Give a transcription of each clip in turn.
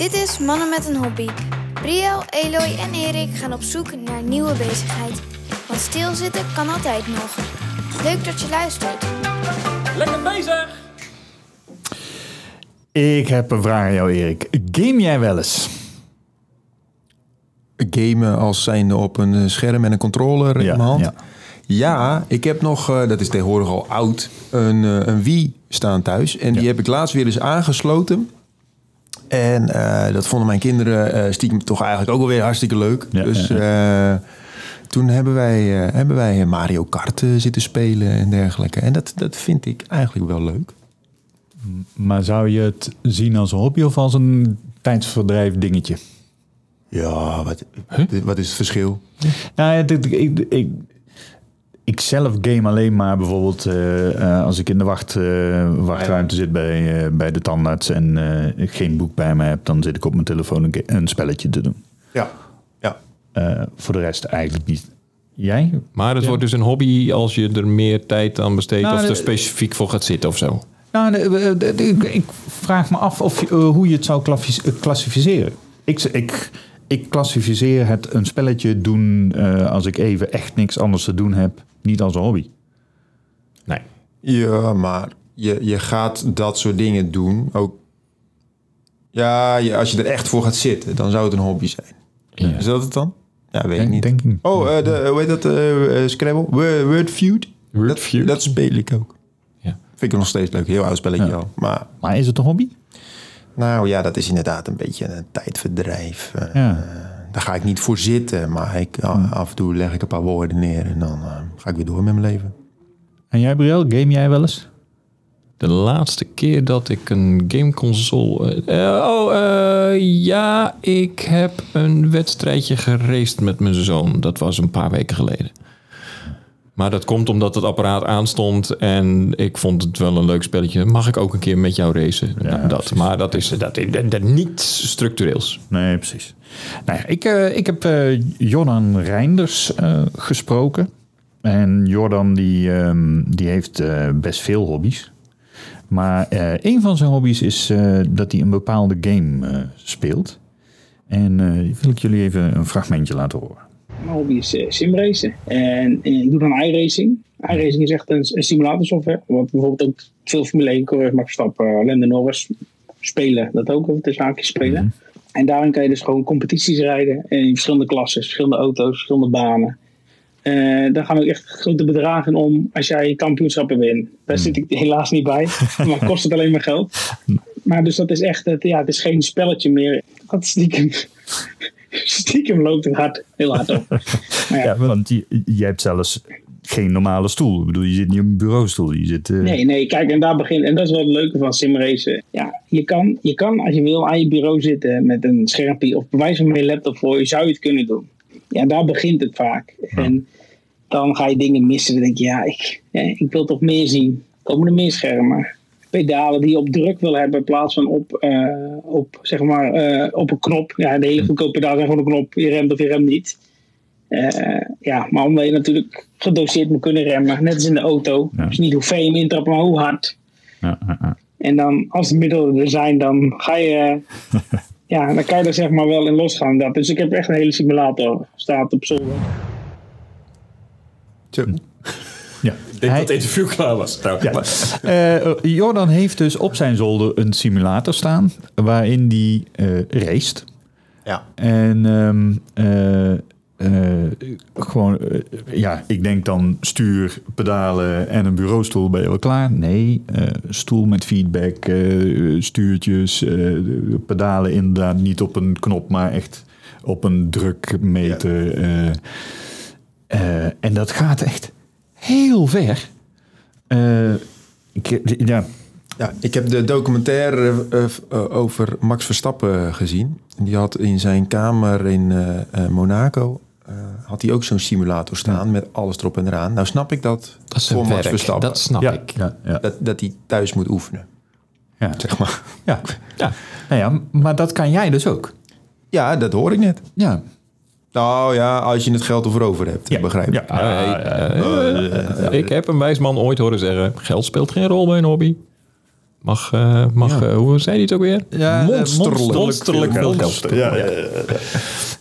Dit is Mannen met een Hobby. Briel, Eloy en Erik gaan op zoek naar nieuwe bezigheid. Want stilzitten kan altijd nog. Leuk dat je luistert. Lekker bezig! Ik heb een vraag aan jou, Erik. Game jij wel eens? gamen als zijnde op een eh, scherm en een controller in Ja, mijn hand. ja. Ja. ik heb nog, eh, dat is tegenwoordig al oud, een, eh, een Wii staan thuis. En die heb ik laatst weer eens aangesloten. En eh, dat vonden mijn kinderen eh, stiekem toch eigenlijk ook wel weer hartstikke leuk. Ja, dus ja, eh, toen hebben wij, hebben wij Mario Kart zitten spelen en dergelijke. En dat, dat vind ik eigenlijk wel leuk. Maar zou je het zien als een hobby of als een tijdsverdrijf dingetje? Ja, wat, wat is het verschil? Nou, ik, ik, ik zelf game alleen maar bijvoorbeeld eh, eh, als ik in de wacht, eh, wachtruimte zit bij, eh, bij de tandarts en eh, geen boek bij me heb, dan zit ik op mijn telefoon een, spelletje te doen. Ja, ja. Eh, voor de rest eigenlijk niet. Jij? Maar het wordt dus een hobby als je er meer tijd aan besteedt Nou, of er specifiek voor gaat zitten of zo. Nou, de- de- de- de- ik- vraag me af of je, hoe je het zou klassificeren. Ik, ik, ik klassificeer het een spelletje doen eh, als ik even echt niks anders te doen heb, niet als een hobby. Nee. Ja, maar je, je gaat dat soort dingen doen. Ook, ja, je, als je er echt voor gaat zitten, dan zou het een hobby zijn. Ja. Is dat het dan? Ja, weet ik niet. denk ik. Oh, eh, de, hoe heet dat? eh, eh, Scrabble? Word, Wordfeud? dat, Wordfeud? Dat speel ik ook. Ja. Vind ik nog steeds leuk. Heel oud spelletje Ja. al. Maar Maar is het een hobby? nou ja, dat is inderdaad een beetje een tijdverdrijf. Ja. Eh, daar ga ik niet voor zitten. Maar ik, af en toe leg ik een paar woorden neer. En dan eh, ga ik weer door met mijn leven. En jij, Briel, game jij wel eens? De laatste keer dat ik een gameconsole... eh, eh, oh, eh, ja, ik heb een wedstrijdje geraced met mijn zoon. Dat was een paar weken geleden. Maar dat komt omdat het apparaat aanstond en ik vond het wel een leuk spelletje. Mag ik ook een keer met jou racen? Nou, dat, precies. maar dat is, dat, dat, dat niets structureels. Nee, precies. Nou ja, ik, eh, ik heb eh, Jordan Reinders eh, gesproken. En Jordan die, ehm, die heeft best veel hobby's. Maar een van zijn hobby's is dat hij een bepaalde game speelt. En wil ik jullie even een fragmentje laten horen. Mijn hobby is eh, simracen. En ik doe dan iRacing. iRacing is echt een, een simulatorsoftware. Wat bijvoorbeeld ook veel Formule 1 coureurs, Max Verstappen, uh, Lando Norris spelen. Dat ook, of de zaakjes spelen. En daarin kan je dus gewoon competities rijden. In verschillende klassen, verschillende auto's, verschillende banen. Eh, daar gaan ook echt grote bedragen om als jij kampioenschappen wint. Daar zit ik helaas niet bij. maar kost het alleen maar geld. Maar dus dat is echt, het, ja, het is geen spelletje meer. Dat stiekem, stiekem loopt het hard, heel hard op. Ja, Ja, want je, je hebt zelfs geen normale stoel. Ik bedoel, je zit niet op een bureaustoel. Je zit, eh, Nee, nee, kijk, en daar begint. En dat is wel het leuke van simracen. Ja, je kan, je kan als je wil aan je bureau zitten met een schermpje of bewijs van je laptop voor je, zou je het kunnen doen. Ja, daar begint het vaak. En dan ga je dingen missen. Dan denk je, ja, ik, ja, ik wil toch meer zien. Komen er meer schermen? Pedalen die je op druk wil hebben in plaats van op, eh, op, zeg maar, eh, op een knop. Ja, de hele goedkope pedaal zijn gewoon een knop. Je remt of je remt niet. Eh, ja, maar omdat je natuurlijk gedoseerd moet kunnen remmen, net als in de auto. Ja. Dus niet hoe ver je hem intrapt, maar hoe hard. ja, ja, ja. En dan, als de middelen er zijn, dan ga je, ja, dan kan je er zeg maar wel in losgaan. Dat. Dus ik heb echt een hele simulator, staat op zolder. Zo. Denk Hij- dat het interview klaar was trouwens. Ja. Eh, Jordan heeft dus op zijn zolder een simulator staan waarin die eh raced. Ja. En ehm, eh, eh, gewoon, ja, ik denk dan stuur, pedalen en een bureaustoel ben je wel klaar. Nee, eh, stoel met feedback, eh, stuurtjes, eh, pedalen inderdaad niet op een knop, maar echt op een drukmeter. eh. Eh, en dat gaat echt heel ver. Eh, ik, ja, Ja, ik heb de documentaire eh, eh, over Max Verstappen gezien. Die had in zijn kamer in eh, eh, Monaco... eh, had hij ook zo'n simulator staan met alles erop en eraan. Nou snap ik dat, Dat voor een Max werk, Verstappen. dat snap ja, ik. ja, ja, Dat, dat hij thuis moet oefenen, ja. zeg maar. Ja. Ja. Nou ja, maar dat kan jij dus ook. Ja, dat hoor ik net. Ja. Nou ja, als je het geld ervoor over hebt, Ja. begrijp ik. Ja. Eh, eh, ik heb een wijs man ooit horen zeggen: geld speelt geen rol bij een hobby. Mag, eh, mag Ja. eh, hoe zei hij het ook weer? Ja, monsterlijk. Monsterlijk veel geld. Ja, ja, ja, ja.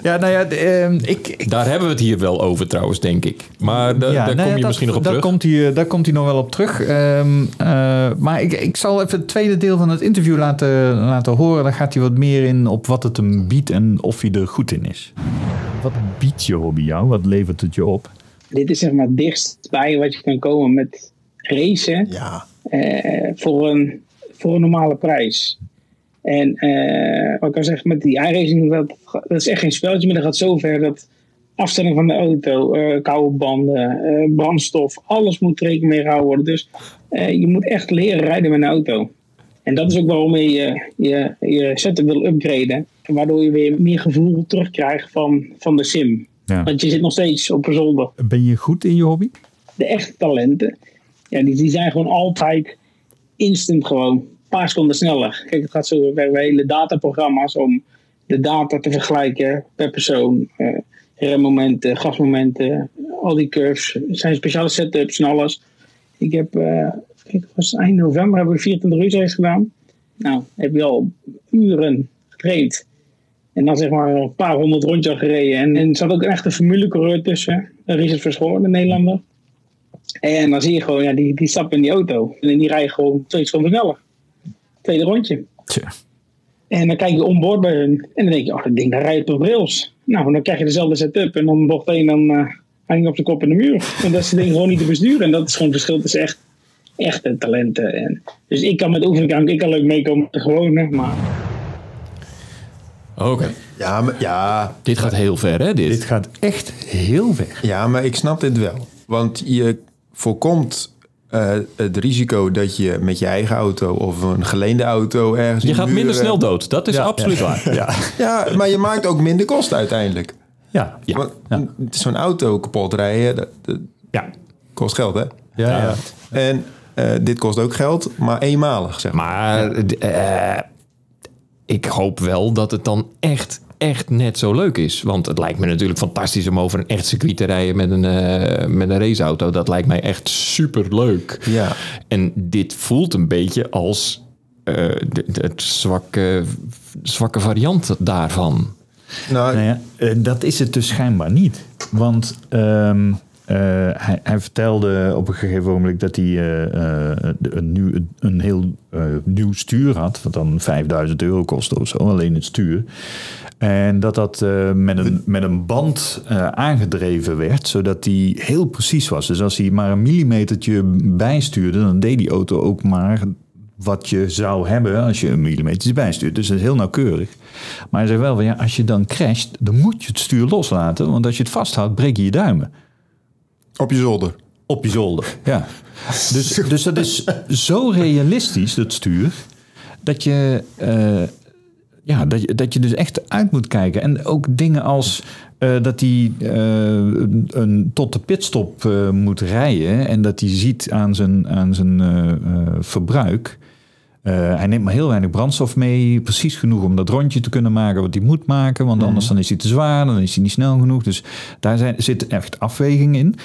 ja, nou ja, ehm, ik, ik Daar hebben we het hier wel over trouwens, denk ik. Maar da- daar nee, kom je dat- misschien nog op daar terug. Komt hij, eh, daar komt hij nog wel op terug. Ehm, eh, maar ik, ik zal even het tweede deel van het interview laten, laten horen. Dan gaat hij wat meer in op wat het hem biedt en of hij er goed in is. Wat biedt je hobby jou? Wat levert het je op? Dit is zeg maar het dichtst bij wat je kan komen met racen. Ja. eh, voor, een, voor een normale prijs. En eh, wat ik al zeg, met die iRacing, dat, dat is echt geen spelletje, maar dat gaat zo ver dat afstelling van de auto, eh, koude banden, eh, brandstof, alles moet rekening mee gehouden worden. Dus eh, je moet echt leren rijden met een auto. En dat is ook waarom je je, je, je setup wil upgraden. Waardoor je weer meer gevoel terugkrijgt van, van de sim. Ja. Want je zit nog steeds op een zolder Ben je goed in je hobby? de echte talenten, ja, die, die zijn gewoon altijd instant gewoon. Een paar seconden sneller. Kijk, het gaat zo bij hele dataprogramma's om de data te vergelijken per persoon. eh remmomenten, gasmomenten, al die curves. Er zijn speciale setups en alles. Ik heb, eh het was eind november heb ik 24 uur race gedaan. Nou, heb je al uren getraind. En dan zeg maar een paar honderd rondjes gereden. En, en er zat ook een echte formulecoureur tussen. Richard Verschoor, de Nederlander. En dan zie je gewoon, ja, die, die stappen in die auto. En die rijden gewoon twee seconden sneller. Tweede rondje. Tja. En dan kijk je onboard bij hun. En dan denk je, oh, dat ding, daar rijdt op rails. Nou, dan krijg je dezelfde setup. En dan bocht één, dan eh hang je op de kop in de muur. En dat is het ding gewoon niet te besturen. En dat is gewoon het verschil tussen echt, echte talenten. En, dus ik kan met oefening, kan ik kan leuk meekomen met de gewone. Maar Oké. Ja, maar, ja, Dit gaat heel ver, hè? Dit. Dit gaat echt heel ver. ja, maar ik snap dit wel. Want je voorkomt eh, het risico dat je met je eigen auto of een geleende auto ergens... Je in gaat muren- minder snel dood. Dat is Ja, absoluut ja. waar. Ja, Ja, maar je maakt ook minder kosten uiteindelijk. ja, ja. Want Ja. zo'n auto kapot rijden, dat, dat ja. kost geld, hè? ja, ja. En eh, dit kost ook geld, maar eenmalig, zeg maar. Maar eh, ik hoop wel dat het dan echt, echt net zo leuk is. Want het lijkt me natuurlijk fantastisch om over een echt circuit te rijden met een, eh, met een raceauto. Dat lijkt mij echt super leuk. Ja. En dit voelt een beetje als eh, de, de- het zwakke, zwakke variant daarvan. Nou, Nou ja, dat is het dus schijnbaar niet. Want ehm, eh, hij, hij vertelde op een gegeven moment dat hij eh, een, nieuw, een heel nieuw stuur had. Wat dan 5000 euro kostte of zo, alleen het stuur. En dat dat met, een, met een band aangedreven werd, zodat die heel precies was. Dus als hij maar een millimetertje bijstuurde, dan deed die auto ook maar wat je zou hebben als je een millimeter bijstuurt. Dus dat is heel nauwkeurig. Maar hij zei wel, van, ja, als je dan crasht, dan moet je het stuur loslaten. Want als je het vasthoudt, breek je je duimen. Op je zolder. Op je zolder, ja. Dus, dus dat is zo realistisch, dat stuur, dat je, eh, ja, dat, je, dat je dus echt uit moet kijken. En ook dingen als eh, dat hij eh, een, tot de pitstop eh, moet rijden en dat hij ziet aan zijn, aan zijn verbruik. Eh, hij neemt maar heel weinig brandstof mee, precies genoeg om dat rondje te kunnen maken wat hij moet maken, want anders dan is hij te zwaar, dan is hij niet snel genoeg. Dus daar zijn, zit echt afweging in.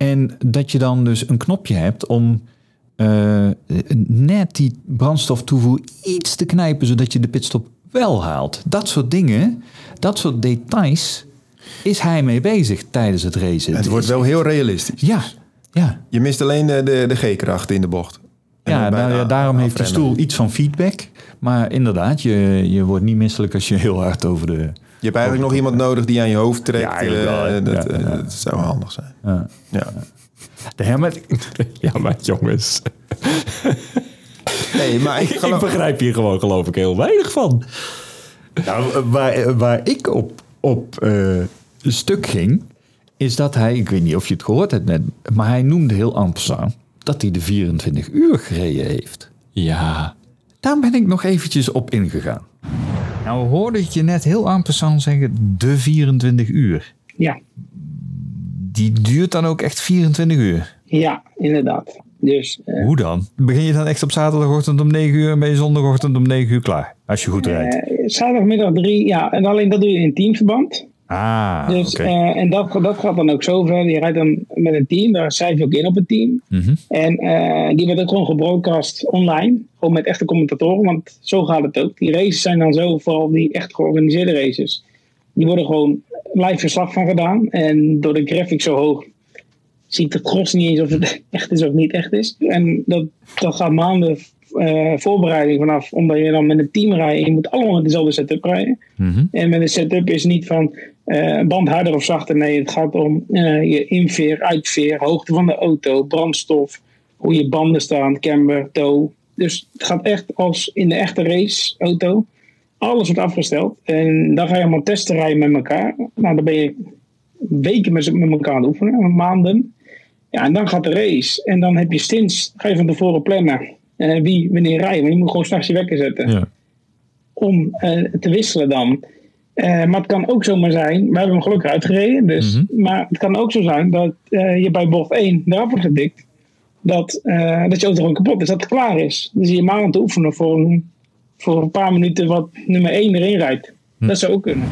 En dat je dan dus een knopje hebt om eh, net die brandstoftoevoer iets te knijpen, zodat je de pitstop wel haalt. Dat soort dingen, dat soort details, is hij mee bezig tijdens het racen. Het wordt wel heel realistisch. Ja, ja. Je mist alleen de, de, de G-kracht in de bocht. En Ja, daarom heeft de stoel iets van feedback. Maar inderdaad, je, je wordt niet misselijk als je heel hard over de... Je hebt eigenlijk nog iemand nodig die aan je hoofd trekt. Ja, eigenlijk wel, eh, dat, Ja, eh, ja. dat zou handig zijn. Ja. Ja. De helmet, Ja, maar jongens. Nee, maar ik begrijp hier gewoon geloof ik heel weinig van. Nou, waar, waar ik op, op eh, stuk ging, is dat hij, ik weet niet of je het gehoord hebt net, maar hij noemde heel passant dat hij de 24 uur gereden heeft. Ja. Daar ben ik nog eventjes op ingegaan. Nou hoorde ik je net heel passant zeggen, de 24 uur. ja, Die duurt dan ook echt 24 uur. ja, inderdaad. Dus eh, Hoe dan? Begin je dan echt op zaterdagochtend om 9 uur en ben je zondagochtend om 9 uur klaar? Als je goed rijdt. eh, zaterdagmiddag drie, ja, en alleen dat doe je in teamverband. Ah, Dus, eh, en dat, dat gaat dan ook zo ver. Je rijdt dan met een team, daar schrijf je ook in op het team. Mhm. En eh, die wordt ook gewoon gebroadcast online. Gewoon met echte commentatoren, want zo gaat het ook. Die races zijn dan zo, vooral die echt georganiseerde races. Die worden gewoon live verslag van gedaan. En door de graphic zo hoog ziet de gros niet eens of het echt is of niet echt is. En dat, dat gaat maanden eh, voorbereiding vanaf, omdat je dan met een team rijdt. Je moet allemaal met dezelfde setup rijden. Mhm. En met een setup is niet van eh, band harder of zachter. Nee, het gaat om eh, je inveer, uitveer, hoogte van de auto, brandstof, hoe je banden staan, camber, tow. Dus het gaat echt als in de echte raceauto. Alles wordt afgesteld. En dan ga je allemaal testen rijden met elkaar. Nou, dan ben je weken met, met elkaar aan het oefenen, maanden. Ja, en dan gaat de race. En dan heb je stints, ga je van tevoren plannen. eh, wie wanneer rijden. Want je moet gewoon s'nachts je wekker zetten Ja. om te wisselen dan. Eh, maar het kan ook zomaar zijn, we hebben hem gelukkig uitgereden, dus, Mhm. maar het kan ook zo zijn dat eh, je bij bocht 1 eraf wordt gedikt, dat, eh, dat je auto gewoon kapot is, dat het klaar is. Dus je maar aan het oefenen voor een, voor een paar minuten wat nummer 1 erin rijdt. Dat zou ook kunnen.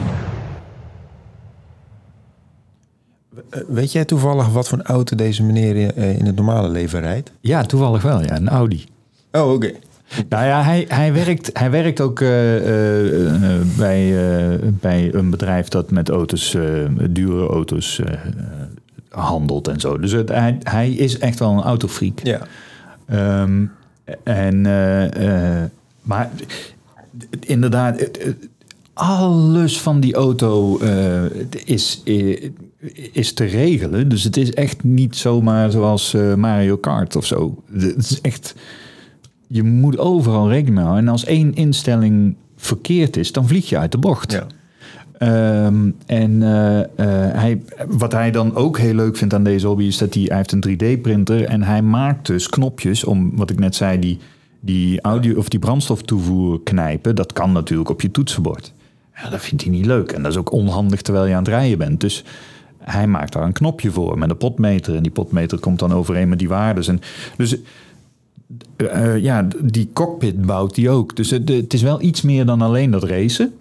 Weet jij toevallig wat voor een auto deze meneer eh, in het normale leven rijdt? ja, toevallig wel. Ja, een Audi. Oh, oké. Nou ja, hij, hij, werkt, hij werkt ook eh, eh, eh, bij, bij een bedrijf dat met auto's, dure auto's handelt en zo. Dus het, hij, hij is echt wel een autofreak. Ja. Ehm, en, maar inderdaad, alles van die auto is, is te regelen. Dus het is echt niet zomaar zoals Mario Kart of zo. Het is echt, je moet overal rekening mee houden. En als één instelling verkeerd is, dan vlieg je uit de bocht. Ja. Ehm, en eh, eh, hij, wat hij dan ook heel leuk vindt aan deze hobby is dat hij, hij heeft een 3D-printer en hij maakt dus knopjes om, wat ik net zei, die, die audio of die brandstoftoevoer knijpen. Dat kan natuurlijk op je toetsenbord. Ja, dat vindt hij niet leuk en dat is ook onhandig terwijl je aan het rijden bent. Dus hij maakt daar een knopje voor met een potmeter en die potmeter komt dan overeen met die waardes. En dus eh, eh, ja, die cockpit bouwt hij ook. Dus het, het is wel iets meer dan alleen dat racen.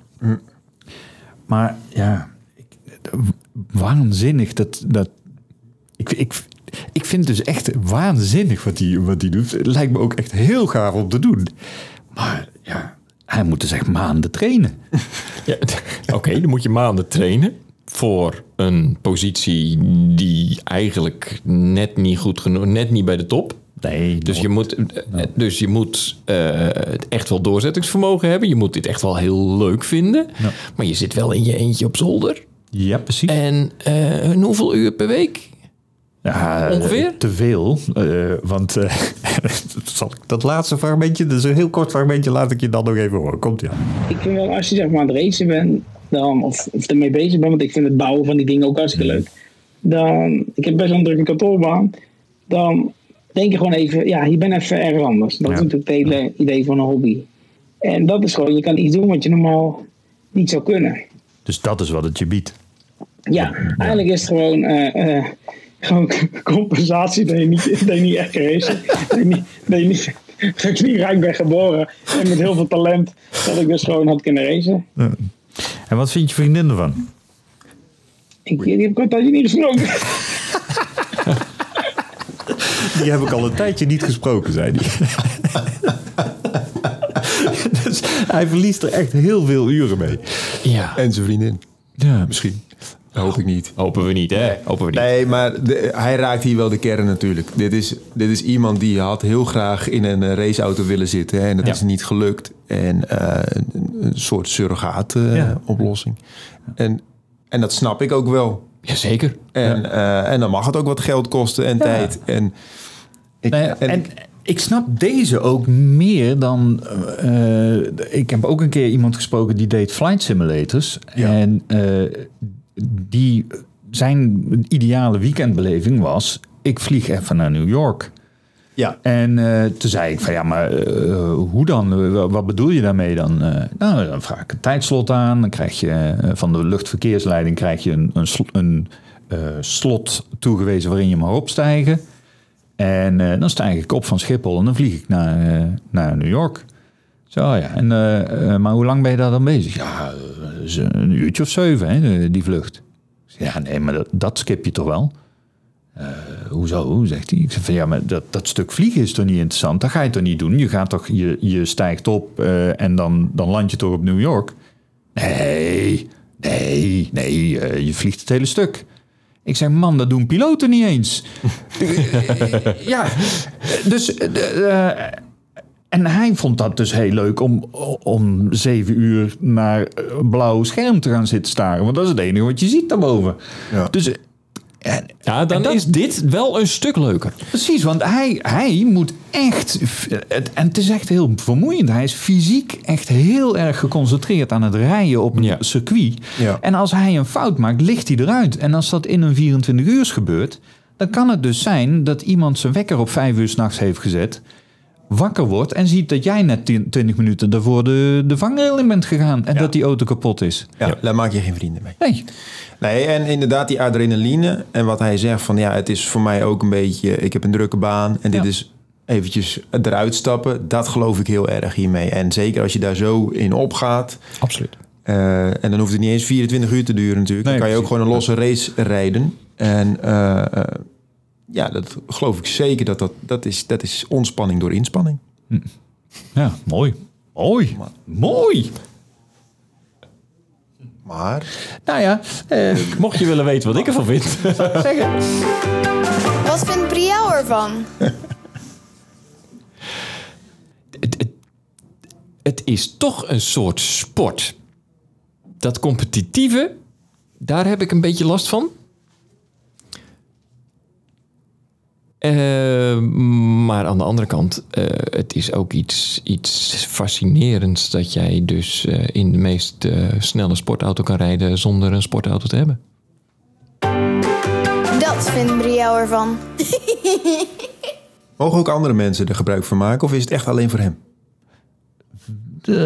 Maar ja, waanzinnig dat. dat ik, ik, ik vind het dus echt waanzinnig wat hij wat die doet. Het lijkt me ook echt heel gaaf om te doen. Maar ja, hij moet dus echt maanden trainen. Ja, Oké, dan moet je maanden trainen voor een positie die eigenlijk net niet goed genoeg, net niet bij de top. Nee, Dus je moet, eh, dus je moet eh, echt wel doorzettingsvermogen hebben. Je moet dit echt wel heel leuk vinden. Ja. Maar je zit wel in je eentje op zolder. Ja, precies. En eh, hoeveel uur per week? Ja, Ongeveer? eh, Te veel. eh, want eh, zal ik dat laatste fragmentje, dus een heel kort fragmentje, laat ik je dan nog even horen. Komt ja. Ik vind wel, als je zeg maar aan het racen bent, dan, of, of ermee bezig bent, want ik vind het bouwen van die dingen ook hartstikke leuk. Dan, ik heb best wel een drukke kantoorbaan. Dan denk je gewoon even, ja, je bent even ergens anders. Dat Ja. is natuurlijk het hele idee van een hobby. En dat is gewoon, je kan iets doen wat je normaal niet zou kunnen. Dus dat is wat het je biedt. Ja, eigenlijk is het gewoon, eh, eh, gewoon compensatie dat je niet, dat je niet echt race. Dat je niet, dat je niet, dat ik niet rijk ben geboren en met heel veel talent, dat ik dus gewoon had kunnen racen. En wat vindt je vriendin ervan? Ik, die heb ik al een tijdje niet gesproken. Die heb ik al een tijdje niet gesproken, zei hij. dus hij verliest er echt heel veel uren mee. Ja, En zijn vriendin. Ja, Misschien. Dat hoop ik niet. hopen we niet, hè? Hopen we niet. Nee, maar de- hij raakt hier wel de kern natuurlijk. Dit is, dit is iemand die had heel graag in een eh, raceauto willen zitten. Hè, en dat Ja. is niet gelukt. En eh, een, een soort surrogaat eh, Ja. oplossing. En, en dat snap ik ook wel. Jazeker. En, eh, en dan mag het ook wat geld kosten en tijd. En, ik, Nou ja, en- en, ik snap deze ook meer dan. eh, ik heb ook een keer iemand gesproken die deed flight simulators. Ja. En eh, die, zijn ideale weekendbeleving was: ik vlieg even naar New York. Ja, En eh, toen zei ik van ja, maar eh, hoe dan? Wat bedoel je daarmee dan? Eh, nou, dan vraag ik een tijdslot aan. Dan krijg je van de luchtverkeersleiding krijg je een, een, sl- een eh, slot toegewezen waarin je mag opstijgen. En dan stijg ik op van Schiphol en dan vlieg ik naar, naar New York. Zo ja, en, maar hoe lang ben je daar dan bezig? Ja, een uurtje of zeven, hè, die vlucht. Ja, nee, maar dat skip je toch wel? Eh, hoezo, zegt hij. Ik zeg van, ja, maar dat, dat stuk vliegen is toch niet interessant? Dat ga je toch niet doen? Je gaat toch, je, je stijgt op eh, en dan, dan land je toch op New York? Nee, nee, nee, eh, je vliegt het hele stuk. Ik zeg, man, dat doen piloten niet eens. ja, dus... en hij vond dat dus heel leuk om, om zeven uur naar een blauw scherm te gaan zitten staren. Want dat is het enige wat je ziet daarboven. Ja. Dus Ja, dan dat- is dit wel een stuk leuker. Precies, want hij, hij moet echt. het- En het is echt heel vermoeiend. Hij is fysiek echt heel erg geconcentreerd aan het rijden op een Ja. circuit. Ja. En als hij een fout maakt, ligt hij eruit. En als dat in een 24 uur gebeurt, dan kan het dus zijn dat iemand zijn wekker op 5 uur s'nachts heeft gezet. Wakker wordt en ziet dat jij net 10 20 minuten daarvoor de, de vangrail in bent gegaan. En dat die auto kapot is. Ja, daar maak je geen vrienden mee. Nee. Nee, en inderdaad die adrenaline. En wat hij zegt van ja, het is voor mij ook een beetje... Ik heb een drukke baan en dit Ja. is eventjes eruit stappen. Dat geloof ik heel erg hiermee. En zeker als je daar zo in opgaat... Absoluut. eh, en dan hoeft het niet eens 24 uur te duren natuurlijk. Nee, dan kan je ook gewoon een losse race rijden. En eh, eh, ja, dat geloof ik zeker. Dat, dat, dat, is, dat is ontspanning door inspanning. Ja, mooi. Mooi. Mooi. Maar Nou ja, eh, Mocht je willen weten wat ik ervan vind. zeggen. Wat vindt Brielle ervan? het, het, het is toch een soort sport. Dat competitieve, daar heb ik een beetje last van. Eh, maar aan de andere kant, eh, het is ook iets, iets fascinerends dat jij dus eh, in de meest eh, snelle sportauto kan rijden zonder een sportauto te hebben. Dat vindt Brielle ervan. mogen ook andere mensen er gebruik van maken? Of is het echt alleen voor hem?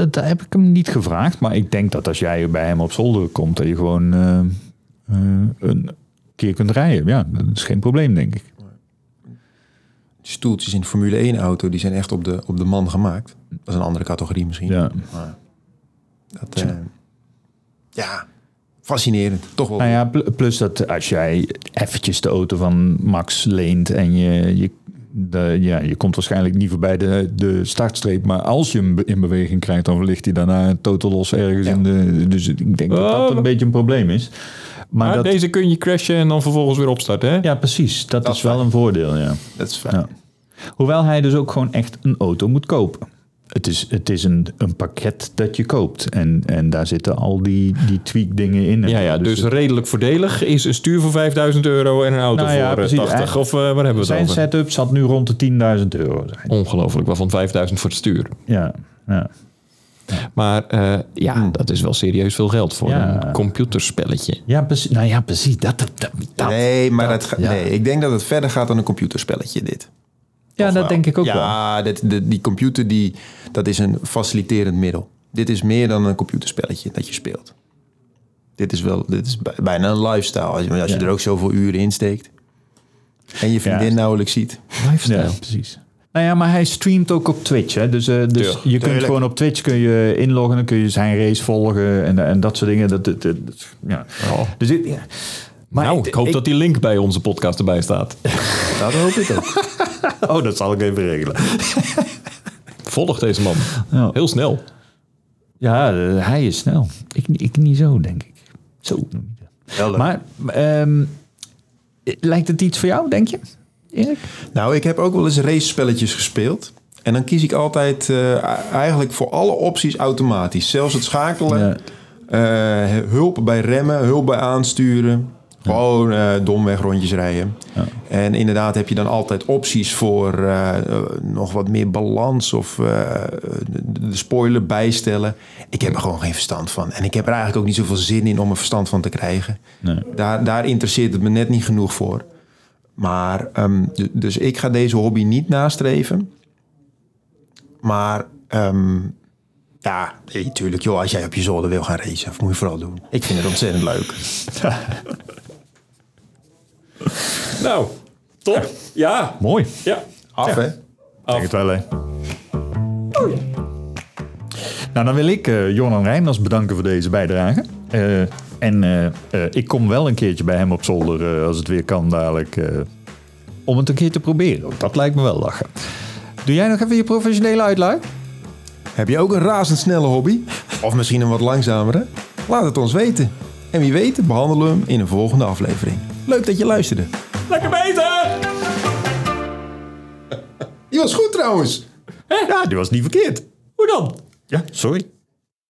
Daar heb ik hem niet gevraagd. Maar ik denk dat als jij bij hem op zolder komt, dat je gewoon eh, eh, een keer kunt rijden. Ja, dat is geen probleem, denk ik. Stoeltjes in de Formule 1 auto, die zijn echt op de, op de man gemaakt. Dat is een andere categorie misschien. Ja. Dat, eh, ja, fascinerend. Toch wel. Nou ja, pl- plus dat als jij eventjes de auto van Max leent en je, je, de, ja, je komt waarschijnlijk niet voorbij de, de startstreep, maar als je hem in beweging krijgt, dan ligt hij daarna totaal los ergens Ja. in de. Dus ik denk dat Oh, dat een maar- beetje een probleem is. Maar Maar dat, deze kun je crashen en dan vervolgens weer opstarten, hè? ja, precies. Dat, Dat is wel een voordeel, ja. Dat is fijn. Ja. Hoewel hij dus ook gewoon echt een auto moet kopen. Het is, het is een, een pakket dat je koopt. En, en daar zitten al die, die tweak dingen in. Ja, ja, dus het- redelijk voordelig is een stuur voor 5000 euro en een auto Nou ja, voor eh, precies. 80. Of eh, waar hebben we het zijn over? setup zat nu rond de 10.000 euro. Zijn. Ongelooflijk, waarvan 5000 voor het stuur. Ja, ja. Maar eh, ja, dat is wel serieus veel geld voor Ja. een computerspelletje. Ja, precies. Nou ja, precies. Dat, dat, dat, nee, maar dat- dat, gaat- ja. nee, ik denk dat het verder gaat dan een computerspelletje, dit. ja, dat wel. denk ik ook wel. ja, dit- de- die computer, die, dat is een faciliterend middel. Dit is meer dan een computerspelletje dat je speelt. Dit is, wel, dit is bij- bijna een lifestyle. Als je, als je Ja. er ook zoveel uren in steekt. En je vriendin Ja. nauwelijks ziet. Lifestyle. Ja, precies. Nou ja, maar hij streamt ook op Twitch. Hè? Dus, eh, dus je kunt gewoon op Twitch kun je inloggen. Dan kun je zijn race volgen en, en dat soort dingen. Dat, dat, dat- dat- ja. Dus ik, ja. Maar nou, ik, hoop dat die link bij onze podcast erbij staat. Dat hoop ik ook. Oh, dat zal ik even regelen. Volg deze man. Ja, Heel snel. ja eh, hij is snel. Ik, ik niet zo, denk ik. Zo. Maar ehm, lijkt het iets voor jou, denk je? Erik? Nou, ik heb ook wel eens race-spelletjes gespeeld. En dan kies ik altijd eh, eigenlijk voor alle opties automatisch. Zelfs het schakelen, Ja. eh, hulp bij remmen, hulp bij aansturen. Gewoon eh, domweg rondjes rijden. Ja. En inderdaad heb je dan altijd opties voor nog wat meer balans of de, de spoiler bijstellen. Ik heb er gewoon geen verstand van. En ik heb er eigenlijk ook niet zoveel zin in om er verstand van te krijgen. Nee. Daar, daar interesseert het me net niet genoeg voor. Maar, ehm, dus ik ga deze hobby niet nastreven. Maar, ehm, ja, natuurlijk, joh, als jij op je zolder wil gaan racen, dat moet je vooral doen. Ik vind het ontzettend leuk. Nou, top. Ja. Mooi. Ja. Af, hè? Denk het wel, hè? Nou, dan wil ik eh Jonan Reinders bedanken voor deze bijdrage. Eh, en eh, eh, ik kom wel een keertje bij hem op zolder, eh, als het weer kan dadelijk, eh, om het een keer te proberen. Want Dat lijkt me wel lachen. Doe jij nog even je professionele uitlaai? Heb je ook een razendsnelle hobby? Of misschien een wat langzamere? Laat het ons weten. En wie weet behandelen we hem in een volgende aflevering. Leuk dat je luisterde. Lekker beter! Die was goed trouwens. Ja, die was niet verkeerd. Hoe dan? Ja, sorry.